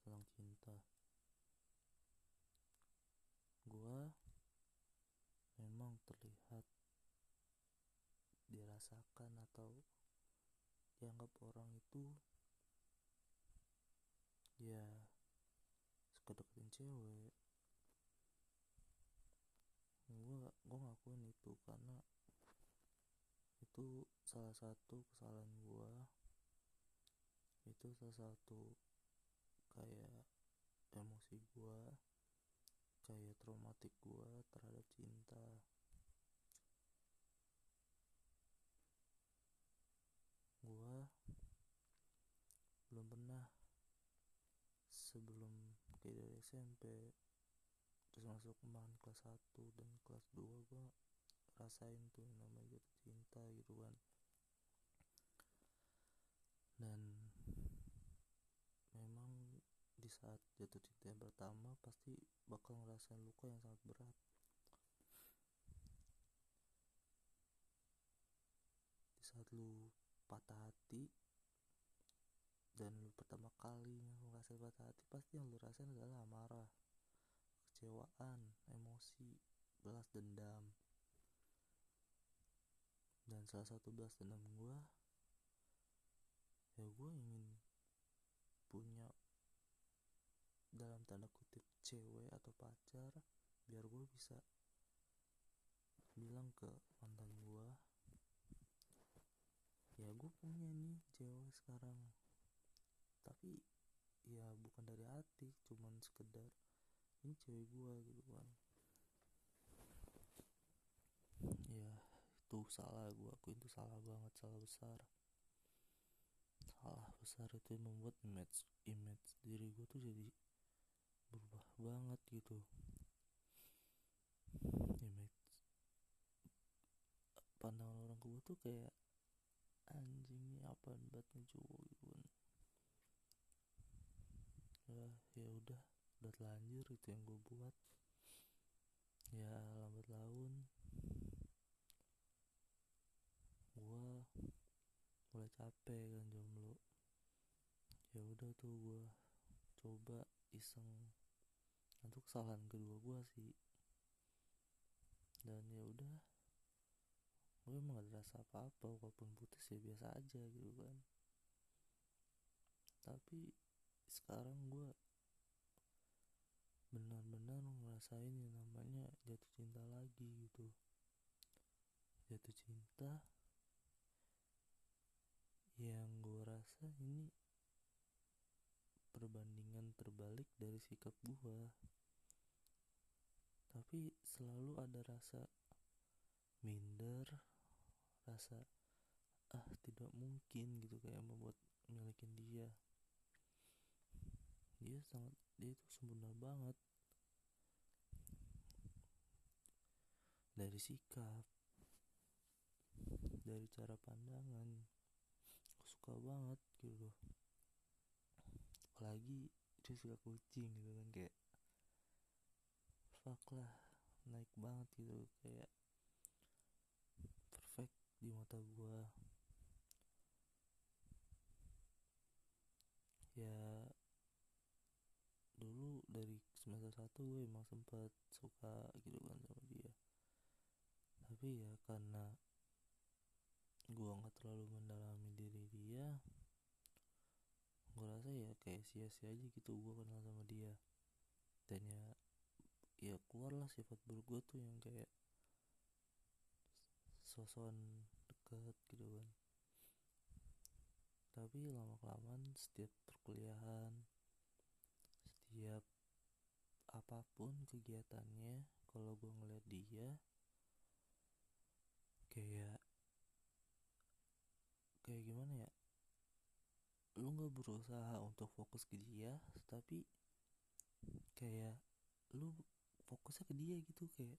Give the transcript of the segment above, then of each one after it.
tentang cinta. Gua memang terlihat dirasakan atau dianggap orang itu ya suka deketin cewek. Gue gue ngakuin itu karena itu salah satu kesalahan gue itu salah satu kayak emosi gue kayak traumatik gue terhadap cinta. Gue belum pernah sebelum kayak dari SMP terus masuk kemarin kelas 1 dan kelas 2 gua rasain tuh namanya jatuh cinta gitu kan dan memang saat jatuh cinta yang pertama pasti bakal ngerasain luka yang sangat berat. Di saat lu patah hati dan lu pertama kali ngerasain patah hati pasti yang lu rasain adalah amarah kecewaan emosi belas dendam. Dan salah satu belas dendam gue ya gue ingin punya tanda kutip cewek atau pacar biar gue bisa bilang ke mantan gue ya gue punya nih cewek sekarang. Tapi ya bukan dari hati cuman sekedar ini cewek gua gitu kan. Ya itu salah gua aku itu salah banget salah besar. Salah besar itu membuat image image diri gua tuh jadi berubah banget gitu. Image pandangan orang ke gua tuh kayak anjing apa banget nih cowok gitu kan. Ya ya udah udah telanjur itu yang gue buat. Ya lambat laun. Gue mulai capek kan jomblo. Ya udah tuh gue coba iseng. Untuk kesalahan kedua gue sih. Dan ya udah. Gue emang gak rasa apa-apa walaupun putus ya biasa aja gitu kan. Tapi sekarang gue benar-benar ngerasain yang namanya jatuh cinta lagi gitu. Jatuh cinta yang gue rasa ini perbandingan terbalik dari sikap gue tapi selalu ada rasa minder rasa ah tidak mungkin gitu kayak membuat milikin dia. Dia sangat dia itu sempurna banget. Dari sikap dari cara pandangan suka banget gitu apalagi dia suka kucing gitu kan kayak fuck lah naik banget gitu kayak perfect di mata gua. Ya dulu dari semester satu gue emang sempat suka gitu kan sama dia. Tapi ya karena gue nggak terlalu mendalami diri dia gue rasa ya kayak sia-sia aja gitu gue kenal sama dia. Dan ya ya keluarlah sifat buruk gue tuh yang kayak sosokan deket gitu kan. Tapi lama kelamaan setiap perkuliahan setiap apa pun kegiatannya kalau gue ngeliat dia kayak gimana ya lu nggak berusaha untuk fokus ke dia tapi kayak lu fokusnya ke dia gitu kayak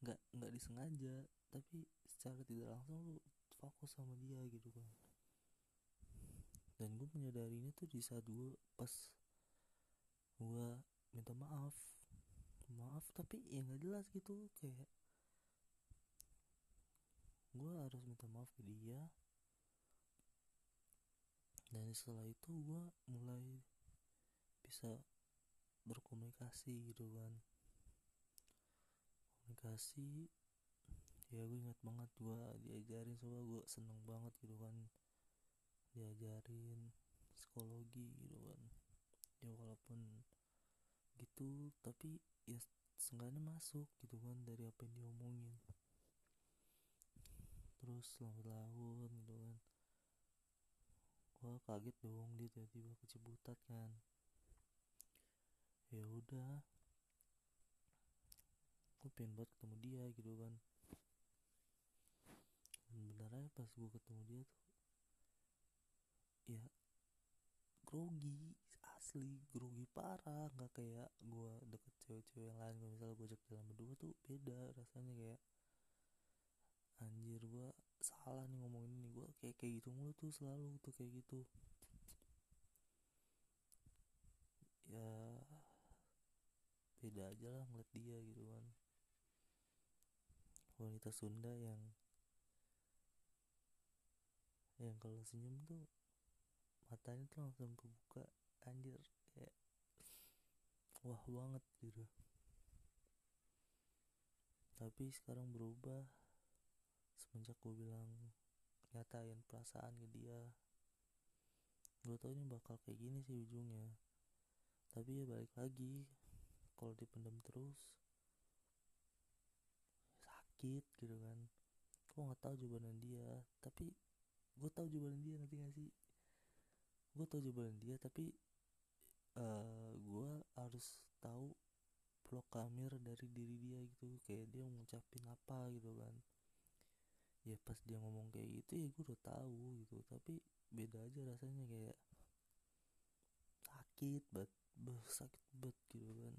nggak nggak disengaja tapi secara tidak langsung lu fokus sama dia gitu kan. Dan gue menyadari ini tuh di saat gue pas gue minta maaf maaf tapi ya nggak jelas gitu kayak gue harus minta maaf ke dia dan setelah itu gue mulai bisa berkomunikasi gitu kan. Komunikasi ya gue ingat banget gue diajarin soalnya gue seneng banget gitu kan. Diajarin psikologi gitu kan. Ya walaupun gitu tapi ya seenggaknya masuk gitu kan dari apa yang diomongin. Terus lambat laun kaget dong dia tiba-tiba ke Ciputat kan. Ya udah. Gue pengen banget ketemu dia gitu kan. Bener aja pas gue ketemu dia tuh ya grogi asli grogi parah. Nggak kayak gue deket cewek-cewek yang lain. Misalnya gue ajak jalan berdua tuh beda rasanya kayak anjir gue salah nih ngomongin ini. Gue kayak kayak gitu mulu tuh selalu tuh kayak gitu. Ya beda aja lah ngeliat dia gitu kan. Wanita Sunda yang yang kalau senyum tuh matanya tuh langsung kebuka anjir kayak wah banget gitu. Tapi sekarang berubah semenjak gue bilang nyatain perasaan ke dia gue tau ini bakal kayak gini sih ujungnya. Tapi ya balik lagi kalau dipendam terus sakit gitu kan. Gue nggak tahu jawaban dia tapi gue tahu jawaban dia nanti gak sih? Gue tahu jawaban dia tapi uh, gue harus tahu kamir dari diri dia gitu. Kayak dia ngucapin apa gitu kan pas dia ngomong kayak gitu ya gue udah tahu gitu. Tapi beda aja rasanya kayak sakit banget sakit banget gitu kan.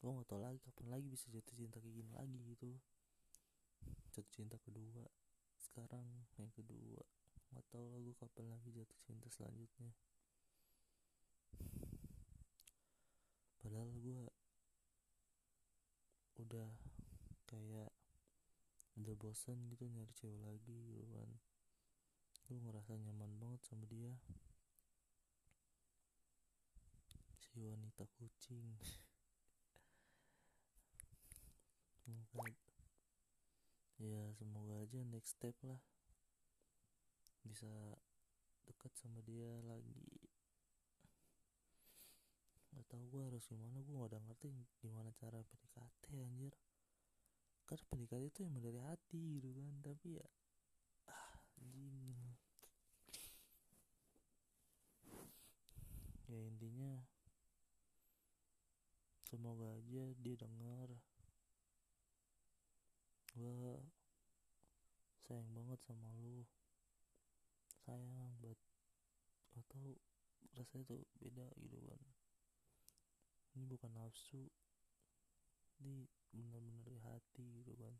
Gue gak tau lagi kapan lagi bisa jatuh cinta kayak gini lagi gitu. Jatuh cinta kedua sekarang yang kedua. Nggak tahu lah gue kapan lagi jatuh cinta selanjutnya. Padahal gue udah kayak udah bosan gitu nyari cewek lagi gitu kan. Gue ngerasa nyaman banget sama dia. Si wanita kucing. Ya semoga aja next step lah. Bisa dekat sama dia lagi. Nggak tahu gue harus gimana gue gak udah ngerti gimana cara PDKT anjir karena PDKT itu emang dari hati gitu kan. Tapi ya ah anjing. Ya intinya semoga aja dia dengar. Gue sayang banget sama lu. Sayang buat atau rasanya tuh beda gitu kan. Ini bukan nafsu. Ini benar-benar di hati gitu kan.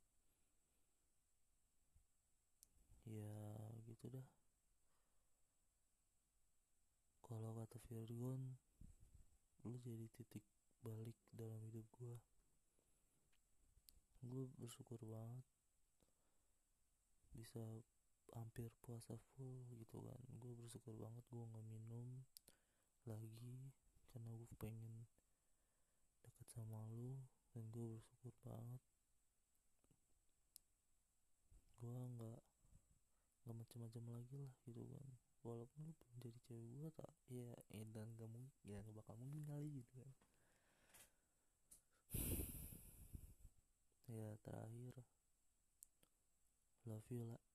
Ya gitu dah. Kalau kata Virgon lu jadi titik balik dalam hidup gue gue bersyukur banget bisa hampir puasa full gitu kan. Gue bersyukur banget gue nggak minum lagi karena gue pengen deket sama lu dan gue bersyukur banget. Gue nggak nggak macam-macam lagi lah gitu kan. Walaupun lu belum jadi cewek gue tak ya eh, dan gak mungkin ya gak bakal mungkin kali gitu kan. Ya terakhir. Love you lah